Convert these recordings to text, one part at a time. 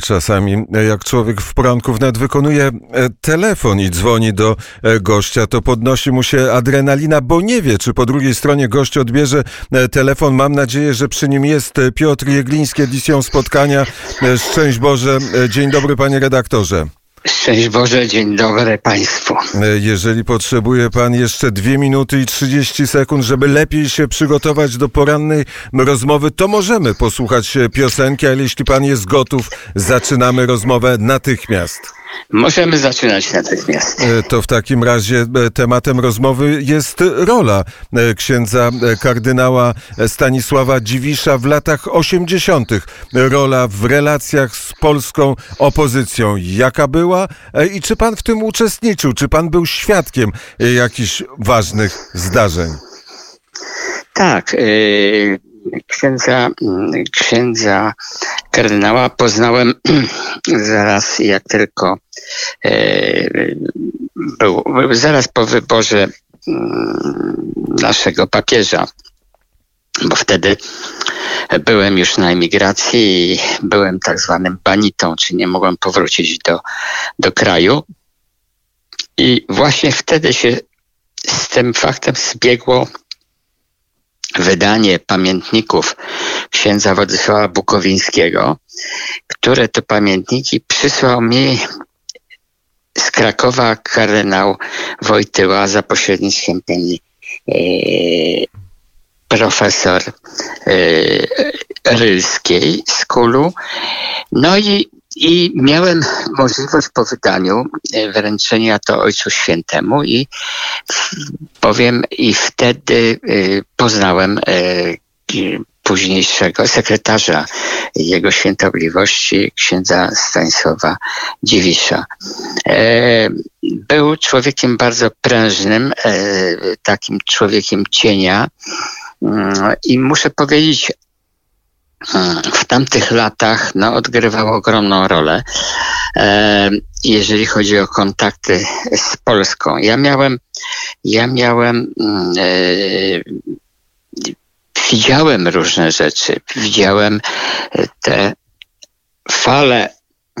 Czasami, jak człowiek w poranku wnet wykonuje e, telefon i dzwoni do e, gościa, to podnosi mu się adrenalina, bo nie wie, czy po drugiej stronie gość odbierze e, telefon. Mam nadzieję, że przy nim jest Piotr Jegliński, edycją spotkania. Szczęść Boże. Dzień dobry, panie redaktorze. Szczęść Boże, dzień dobry Państwu. Jeżeli potrzebuje Pan jeszcze dwie minuty i 30 sekund, żeby lepiej się przygotować do porannej rozmowy, to możemy posłuchać piosenki, ale jeśli Pan jest gotów, zaczynamy rozmowę natychmiast. Możemy zaczynać natychmiast. E, to w takim razie e, tematem rozmowy jest rola e, księdza kardynała Stanisława Dziwisza w latach 80. Rola w relacjach z polską opozycją. Jaka była i czy pan w tym uczestniczył? Czy pan był świadkiem jakichś ważnych zdarzeń? Tak. Księdza, mm, księdza kardynała poznałem zaraz, jak tylko e, był, zaraz po wyborze mm, naszego papieża, bo wtedy byłem już na emigracji i byłem tak zwanym banitą, czy nie mogłem powrócić do, do kraju. I właśnie wtedy się z tym faktem zbiegło wydanie pamiętników księdza Władysława Bukowińskiego, które to pamiętniki przysłał mi z Krakowa kardynał Wojtyła za pośrednictwem pani e, profesor e, Rylskiej z Kulu. No i i miałem możliwość po wydaniu e, wręczenia to Ojcu Świętemu i powiem, i wtedy e, poznałem e, późniejszego sekretarza jego świętobliwości, księdza Stanisława Dziwisza. Był człowiekiem bardzo prężnym, takim człowiekiem cienia mm, i muszę powiedzieć, w tamtych latach no, odgrywał ogromną rolę, e, jeżeli chodzi o kontakty z Polską. Ja miałem, ja miałem, mm, e, widziałem różne rzeczy, widziałem te fale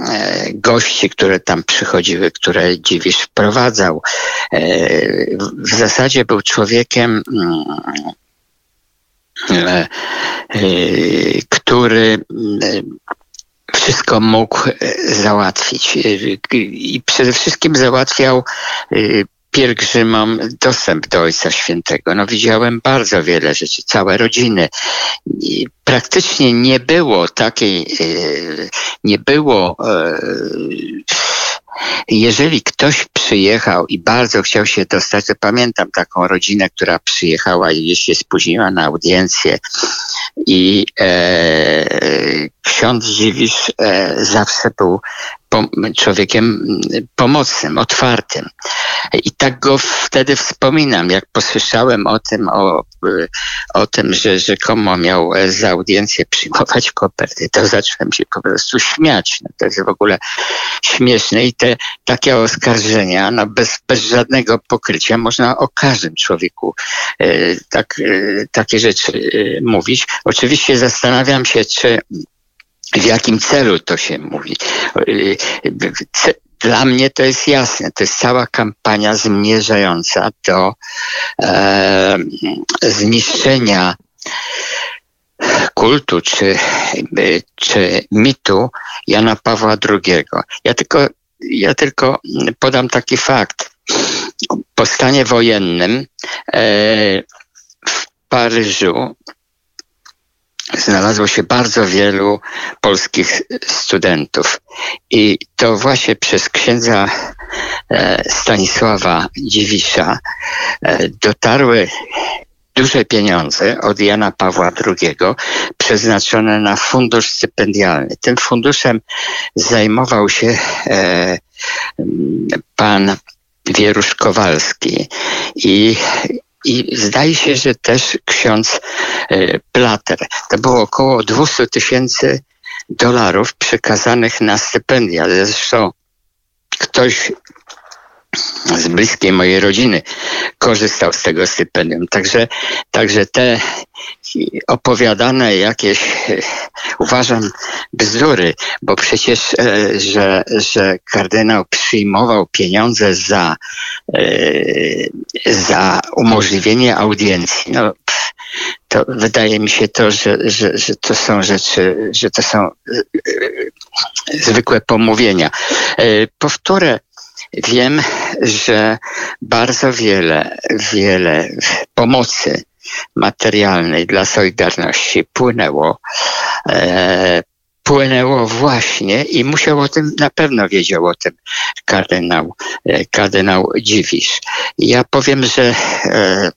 e, gości, które tam przychodziły, które Dziwisz wprowadzał. E, w zasadzie był człowiekiem mm, E, e, który e, wszystko mógł załatwić i przede wszystkim załatwiał pielgrzymom dostęp do Ojca Świętego. No widziałem bardzo wiele rzeczy, całe rodziny. I praktycznie nie było takiej, nie było jeżeli ktoś przyjechał i bardzo chciał się dostać, to pamiętam taką rodzinę, która przyjechała i się spóźniła na audiencję i e, ksiądz Dziwisz e, zawsze był człowiekiem pomocnym, otwartym. I tak go wtedy wspominam, jak posłyszałem o tym, o, o tym, że rzekomo miał za audiencję przyjmować koperty, to zacząłem się po prostu śmiać. No to jest w ogóle śmieszne i te takie oskarżenia, no bez, bez żadnego pokrycia można o każdym człowieku e, tak, e, takie rzeczy e, mówić. Oczywiście zastanawiam się, czy w jakim celu to się mówi. Dla mnie to jest jasne. To jest cała kampania zmierzająca do e, zniszczenia kultu czy, czy mitu Jana Pawła II. Ja tylko, ja tylko podam taki fakt. Po stanie wojennym e, w Paryżu znalazło się bardzo wielu polskich studentów. I to właśnie przez księdza e, Stanisława Dziwisza e, dotarły duże pieniądze od Jana Pawła II przeznaczone na fundusz stypendialny. Tym funduszem zajmował się e, pan Wierusz Kowalski i i zdaje się, że też ksiądz e, Plater. To było około 200 tysięcy dolarów przekazanych na stypendia. Zresztą ktoś z bliskiej mojej rodziny korzystał z tego stypendium. Także, także te opowiadane jakieś, uważam, bzdury, bo przecież, e, że, że kardynał przyjmował pieniądze za, e, za umożliwienie audiencji. No, to wydaje mi się to, że, że, że to są rzeczy, że to są e, zwykłe pomówienia. Powtórę, wiem, że bardzo wiele, wiele pomocy materialnej dla Solidarności płynęło, e, płynęło właśnie i musiał o tym, na pewno wiedział o tym kardynał, e, kardynał Dziwisz. Ja powiem, że e,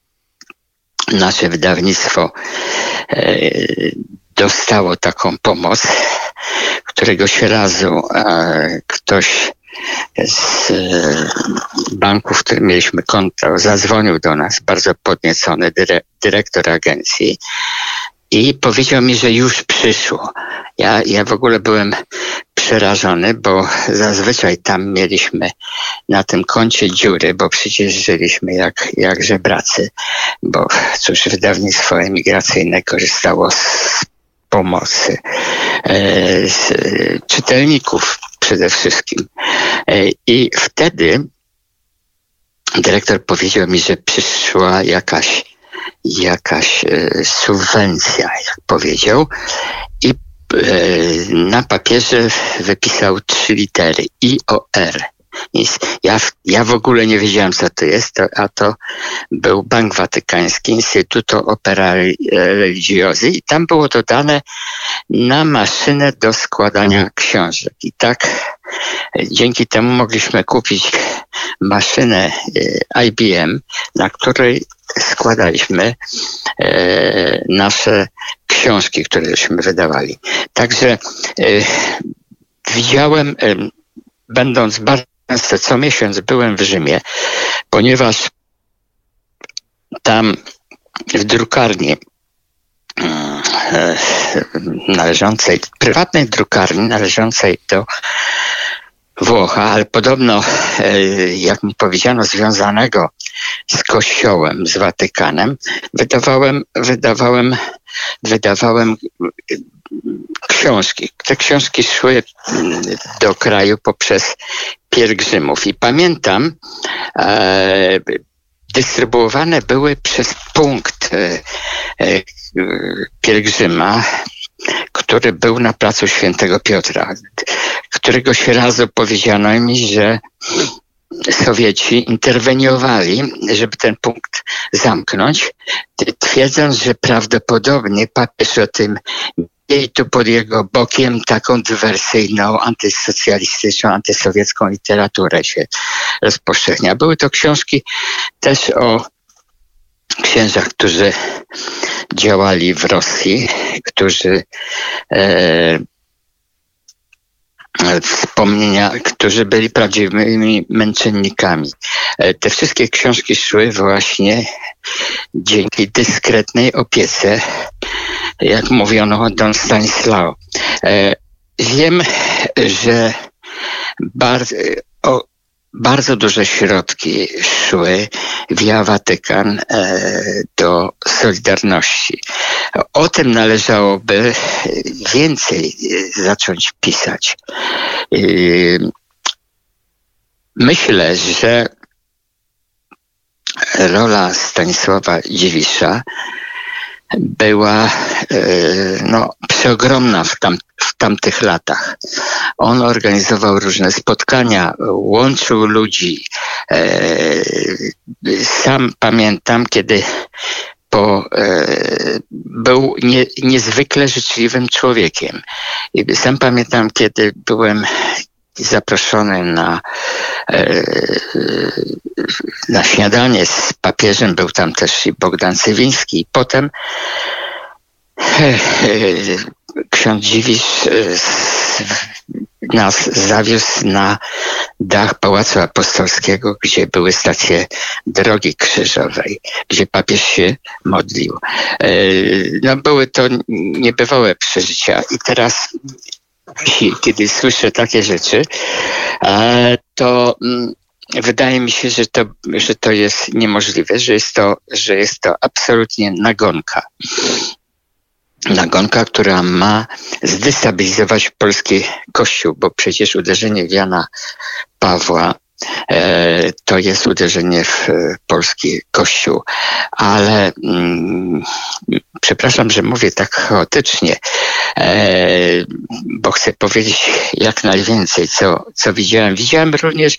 nasze wydawnictwo e, dostało taką pomoc, któregoś razu e, ktoś z e, banku, w którym mieliśmy konto, zadzwonił do nas, bardzo podniecony dyre, dyrektor agencji i powiedział mi, że już przyszło. Ja, ja w ogóle byłem przerażony, bo zazwyczaj tam mieliśmy na tym koncie dziury, bo przecież żyliśmy jak, jak żebracy, bo cóż, wydawnictwo emigracyjne korzystało z pomocy e, z czytelników przede wszystkim. E, I wtedy dyrektor powiedział mi, że przyszła jakaś, jakaś e, subwencja, jak powiedział, i na papierze wypisał trzy litery IOR. Ja, ja w ogóle nie wiedziałem, co to jest, to, a to był Bank Watykański, Instytuto Opera Religiosi i tam było dodane na maszynę do składania książek. I tak dzięki temu mogliśmy kupić maszynę e, IBM, na której składaliśmy e, nasze książki, któreśmy wydawali. Także e, widziałem, będąc bardzo co miesiąc byłem w Rzymie, ponieważ tam w drukarni mm, e, należącej, prywatnej drukarni należącej do Włocha, ale podobno, e, jak mi powiedziano, związanego z Kościołem, z Watykanem, wydawałem, wydawałem, wydawałem książki. Te książki szły do kraju poprzez pielgrzymów. I pamiętam, e, dystrybuowane były przez punkt e, e, pielgrzyma, który był na placu Świętego Piotra. Któregoś razu powiedziano mi, że Sowieci interweniowali, żeby ten punkt zamknąć, twierdząc, że prawdopodobnie papież o tym i tu pod jego bokiem taką dywersyjną, antysocjalistyczną, antysowiecką literaturę się rozpowszechnia. Były to książki też o księżach, którzy działali w Rosji, którzy e, wspomnienia, którzy byli prawdziwymi męczennikami. E, te wszystkie książki szły właśnie dzięki dyskretnej opiece jak mówiono Don Stanislao. E, wiem, że bardzo, o, bardzo duże środki szły via Watykan e, do Solidarności. O tym należałoby więcej zacząć pisać. E, myślę, że rola Stanisława Dziwisza była e, no, przeogromna w, tam, w tamtych latach. On organizował różne spotkania, łączył ludzi. E, sam pamiętam, kiedy po, e, był nie, niezwykle życzliwym człowiekiem. Sam pamiętam, kiedy byłem zaproszony na, e, na śniadanie z papieżem. Był tam też i Bogdan Cywiński. I potem e, ksiądz Dziwisz e, nas zawiózł na dach Pałacu Apostolskiego, gdzie były stacje drogi krzyżowej, gdzie papież się modlił. No, były to niebywałe przeżycia i teraz kiedy słyszę takie rzeczy, e, to mm, wydaje mi się, że to, że to jest niemożliwe, że jest to, że jest to absolutnie nagonka. Nagonka, która ma zdestabilizować polski kościół, bo przecież uderzenie Jana Pawła E, to jest uderzenie w e, polski kościół. Ale mm, przepraszam, że mówię tak chaotycznie, e, bo chcę powiedzieć jak najwięcej, co, co widziałem. Widziałem również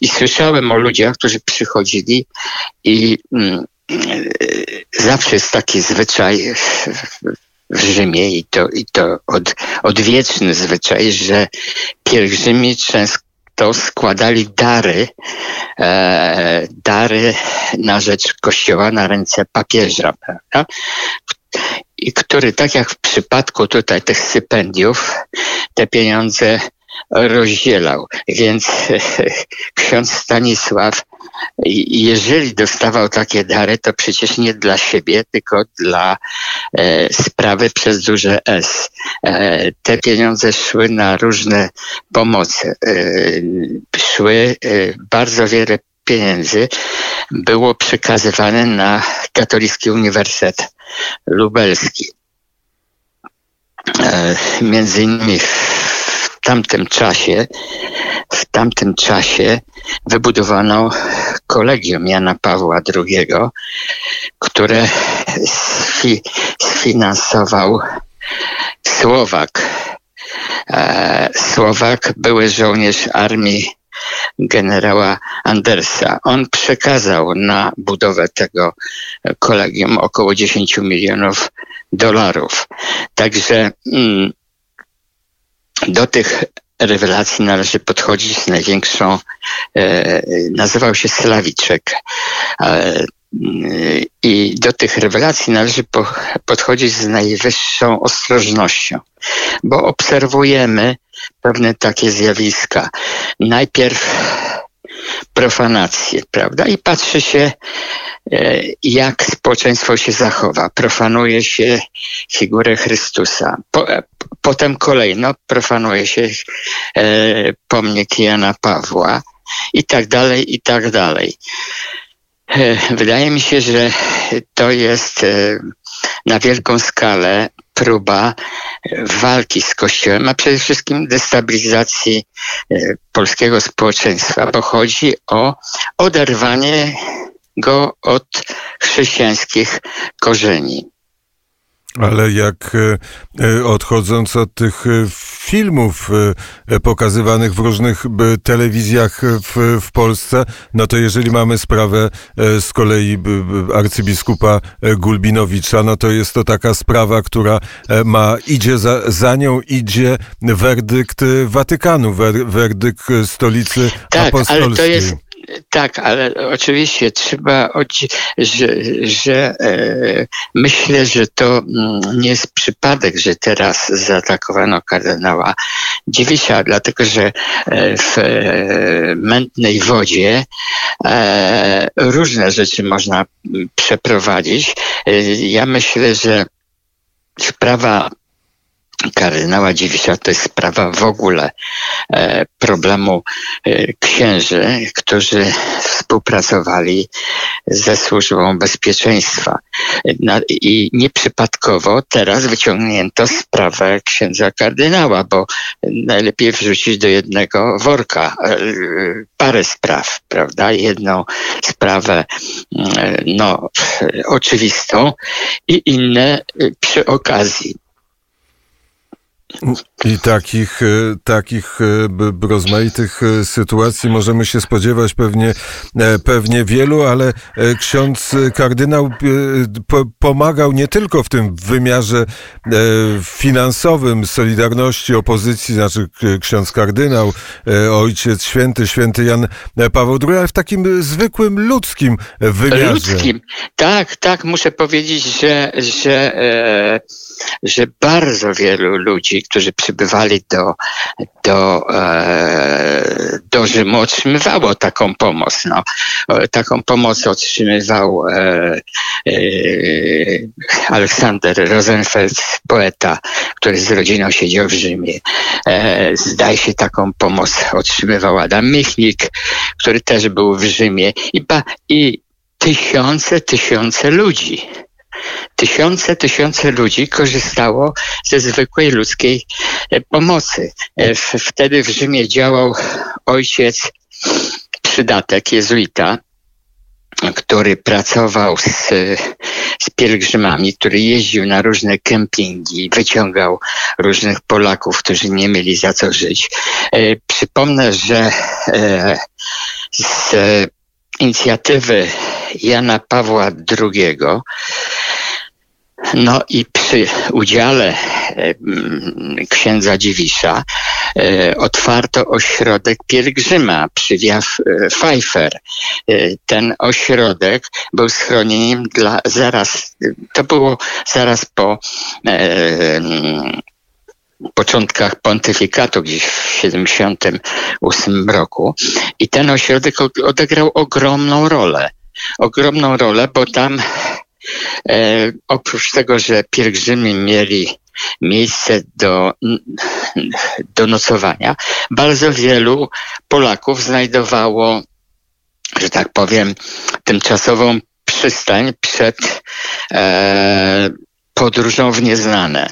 i słyszałem o ludziach, którzy przychodzili i mm, zawsze jest taki zwyczaj w Rzymie i to, i to od, odwieczny zwyczaj, że pielgrzymi często to składali dary, e, dary na rzecz Kościoła, na ręce papieża, prawda? I który, tak jak w przypadku tutaj tych stypendiów, te pieniądze rozdzielał. Więc ksiądz Stanisław, jeżeli dostawał takie dary, to przecież nie dla siebie, tylko dla e, sprawy przez duże S. E, te pieniądze szły na różne pomoce. E, szły e, bardzo wiele pieniędzy było przekazywane na Katolicki Uniwersytet Lubelski. E, między innymi w tamtym czasie, w tamtym czasie wybudowano kolegium Jana Pawła II, które sfinansował Słowak. E, Słowak, były żołnierz armii generała Andersa. On przekazał na budowę tego kolegium około 10 milionów dolarów. Także mm, do tych rewelacji należy podchodzić z największą, e, nazywał się Slawiczek. E, I do tych rewelacji należy po, podchodzić z najwyższą ostrożnością, bo obserwujemy pewne takie zjawiska. Najpierw profanację, prawda? I patrzy się, e, jak społeczeństwo się zachowa. Profanuje się figurę Chrystusa. Po, potem kolejno profanuje się e, pomnik Jana Pawła i tak dalej, i tak dalej. Wydaje mi się, że to jest na wielką skalę próba walki z Kościołem, a przede wszystkim destabilizacji e, polskiego społeczeństwa, bo chodzi o oderwanie go od chrześcijańskich korzeni. Ale jak e, e, odchodząc od tych e, filmów pokazywanych w różnych telewizjach w, w Polsce, no to jeżeli mamy sprawę z kolei arcybiskupa Gulbinowicza, no to jest to taka sprawa, która ma, idzie za, za nią idzie werdykt Watykanu, werdykt stolicy tak, apostolskiej. Tak, ale oczywiście trzeba, że, że e, myślę, że to mm, nie jest przypadek, że teraz zaatakowano kardynała Dziewisia, dlatego że e, w e, mętnej wodzie różne rzeczy można przeprowadzić. E, ja myślę, że sprawa kardynała Dziwisza to jest sprawa w ogóle e, problemu e, księży, którzy współpracowali ze służbą bezpieczeństwa. I nieprzypadkowo teraz wyciągnięto sprawę księdza kardynała, bo najlepiej wrzucić do jednego worka e, parę spraw, prawda? Jedną sprawę no, oczywistą i inne przy okazji. I takich, e, takich e, rozmaitych e, sytuacji możemy się spodziewać pewnie, pewnie wielu, ale ksiądz kardynał pomagał nie tylko w tym wymiarze finansowym Solidarności, opozycji, znaczy ksiądz kardynał, ojciec święty, święty Jan Paweł II, ale w takim zwykłym ludzkim wymiarze. Ludzkim, tak, tak, muszę powiedzieć, że, że że bardzo wielu ludzi, którzy przybywali do, do, e, do Rzymu, otrzymywało taką pomoc. No, taką pomoc otrzymywał e, e, Aleksander Rosenfeld, poeta, który z rodziną siedział w Rzymie. E, zdaje się, taką pomoc otrzymywał Adam Michnik, który też był w Rzymie. I, ba, i tysiące, tysiące ludzi. Tysiące, tysiące ludzi korzystało ze zwykłej ludzkiej e, pomocy. E, wtedy w Rzymie działał ojciec przydatek jezuita, który pracował z, z pielgrzymami, który jeździł na różne kempingi, wyciągał różnych Polaków, którzy nie mieli za co żyć. E, przypomnę, że z inicjatywy Jana Pawła II no i przy udziale e, księdza Dziwisza e, otwarto ośrodek pielgrzyma przy Via Pfeiffer. E, ten ośrodek był schronieniem dla zaraz, to było zaraz po początkach pontyfikatu, gdzieś w 78 roku. I ten ośrodek odegrał ogromną rolę. Ogromną rolę, bo tam E, oprócz tego, że pielgrzymi mieli miejsce do, do nocowania, bardzo wielu Polaków znajdowało, że tak powiem, tymczasową przystań przed e, podróżą w nieznane.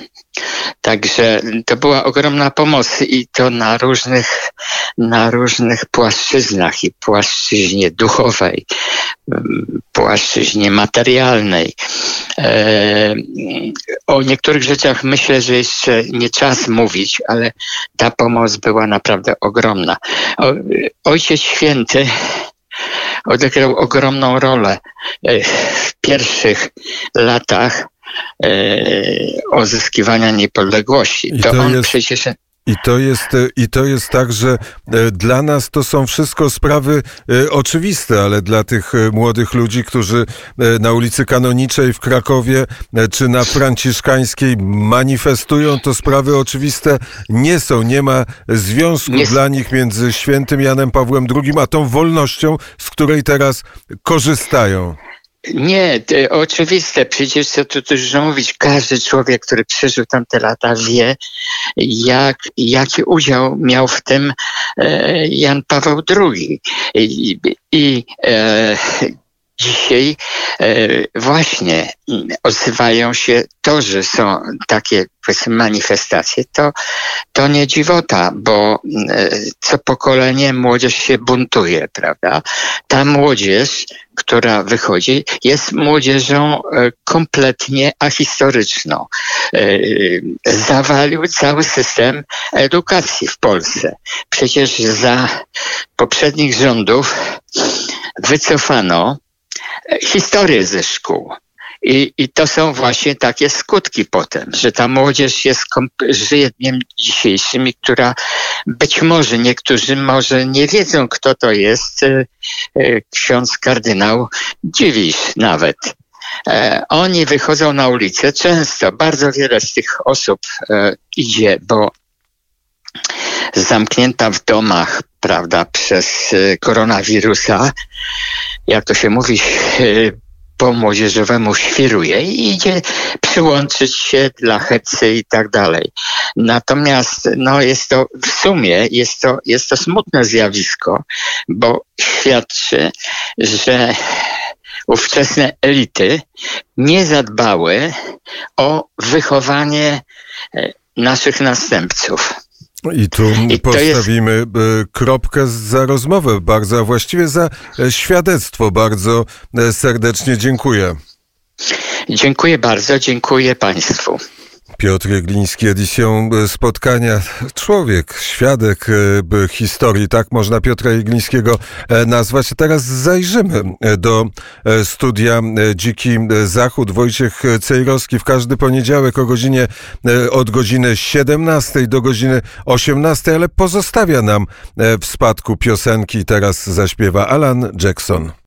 Także to była ogromna pomoc i to na różnych, na różnych płaszczyznach i płaszczyźnie duchowej, płaszczyźnie materialnej. E, o niektórych rzeczach myślę, że jeszcze nie czas mówić, ale ta pomoc była naprawdę ogromna. Ojciec Święty odegrał ogromną rolę e, w pierwszych latach e, odzyskiwania niepodległości. I to, to on jest... przecież i to, jest, I to jest tak, że e, dla nas to są wszystko sprawy e, oczywiste, ale dla tych e, młodych ludzi, którzy na ulicy Kanoniczej w Krakowie czy na Franciszkańskiej manifestują, to sprawy oczywiste nie są. Nie ma związku nie... dla nich między świętym Janem Pawłem II a tą wolnością, z której teraz korzystają. Nie, oczywiste. Przecież co tu dużo mówić. Każdy człowiek, który przeżył tamte lata wie, jak, jaki udział miał w tym e, Jan Paweł II. I, i e, dzisiaj e, właśnie odzywają się to, że są takie manifestacje, to, to nie dziwota, bo e, co pokolenie młodzież się buntuje, prawda? Ta młodzież, która wychodzi, jest młodzieżą e, kompletnie ahistoryczną. Zawalił cały system edukacji w Polsce. Przecież za poprzednich rządów wycofano historię ze szkół. I, I to są właśnie takie skutki potem, że ta młodzież jest, żyje dniem dzisiejszym i która być może niektórzy może nie wiedzą, kto to jest e, e, ksiądz kardynał Dziwisz nawet. E, oni wychodzą na ulicę często, bardzo wiele z tych osób idzie, bo zamknięta w domach, prawda, przez koronawirusa, jak to się mówi, po młodzieżowemu świruje i idzie przyłączyć się dla hecy i tak dalej. Natomiast no, jest to w sumie jest to, jest to smutne zjawisko, bo świadczy, że ówczesne elity nie zadbały o wychowanie e, naszych następców. I tu I postawimy jest... kropkę za rozmowę bardzo, a właściwie za e, świadectwo. Bardzo e, serdecznie dziękuję. Dziękuję bardzo, dziękuję Państwu. Piotr Jegliński, edycją e, spotkania. Człowiek, świadek e, historii, tak można Piotra Jeglińskiego e, nazwać. Teraz zajrzymy do studia Dziki Zachód. Wojciech Cejrowski w każdy poniedziałek o godzinie, od godziny 17 do godziny 18, ale pozostawia nam w spadku piosenki. Teraz zaśpiewa Alan Jackson.